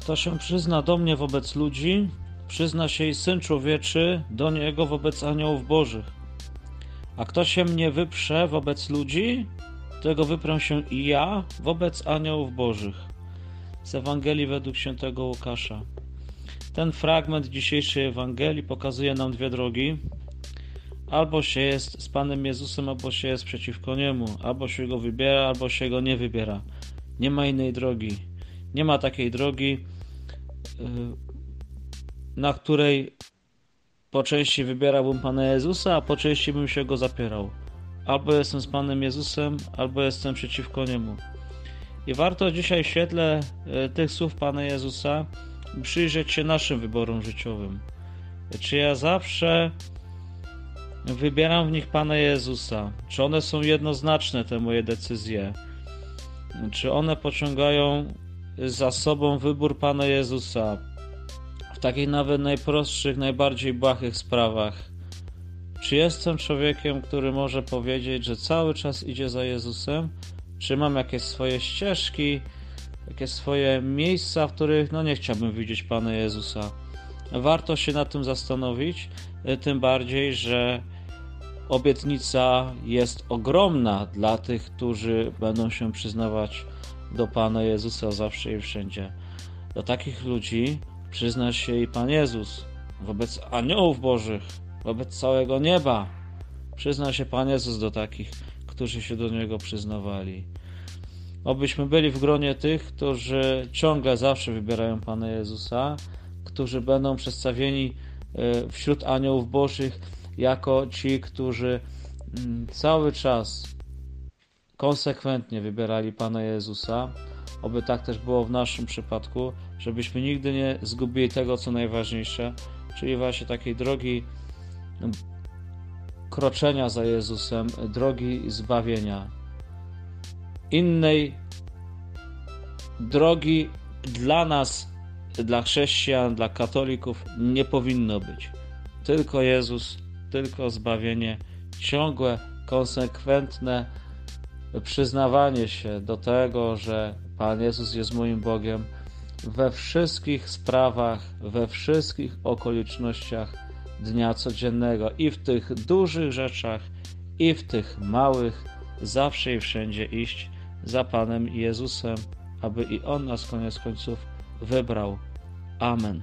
Kto się przyzna do mnie wobec ludzi, przyzna się i Syn Człowieczy do niego wobec aniołów bożych. A kto się mnie wyprze wobec ludzi, tego wyprę się i ja wobec aniołów bożych. Z Ewangelii według świętego Łukasza. Ten fragment dzisiejszej Ewangelii pokazuje nam dwie drogi. Albo się jest z Panem Jezusem, albo się jest przeciwko Niemu. Albo się Go wybiera, albo się Go nie wybiera. Nie ma innej drogi. Nie ma takiej drogi, y, na której po części wybierałbym Pana Jezusa, a po części bym się Go zapierał. Albo jestem z Panem Jezusem, albo jestem przeciwko Niemu. I warto dzisiaj w świetle y, tych słów Pana Jezusa przyjrzeć się naszym wyborom życiowym. Czy ja zawsze wybieram w nich Pana Jezusa? Czy one są jednoznaczne, te moje decyzje? Czy one pociągają za sobą wybór Pana Jezusa w takich nawet najprostszych, najbardziej błahych sprawach. Czy jestem człowiekiem, który może powiedzieć, że cały czas idzie za Jezusem? Czy mam jakieś swoje ścieżki, jakieś swoje miejsca, w których no nie chciałbym widzieć Pana Jezusa? Warto się nad tym zastanowić, tym bardziej, że obietnica jest ogromna dla tych, którzy będą się przyznawać do Pana Jezusa zawsze i wszędzie. Do takich ludzi przyzna się i Pan Jezus wobec aniołów bożych, wobec całego nieba. Przyzna się Pan Jezus do takich, którzy się do Niego przyznawali. Obyśmy byli w gronie tych, którzy ciągle zawsze wybierają Pana Jezusa, którzy będą przedstawieni e, wśród aniołów bożych jako ci, którzy mm, cały czas konsekwentnie wybierali Pana Jezusa. Oby tak też było w naszym przypadku, żebyśmy nigdy nie zgubili tego, co najważniejsze, czyli właśnie takiej drogi no, kroczenia za Jezusem, drogi zbawienia. Innej drogi dla nas, dla chrześcijan, dla katolików nie powinno być. Tylko Jezus, tylko zbawienie, ciągłe, konsekwentne przyznawanie się do tego, że Pan Jezus jest moim Bogiem we wszystkich sprawach, we wszystkich okolicznościach dnia codziennego i w tych dużych rzeczach, i w tych małych, zawsze i wszędzie iść za Panem Jezusem, aby i On nas koniec końców wybrał. Amen.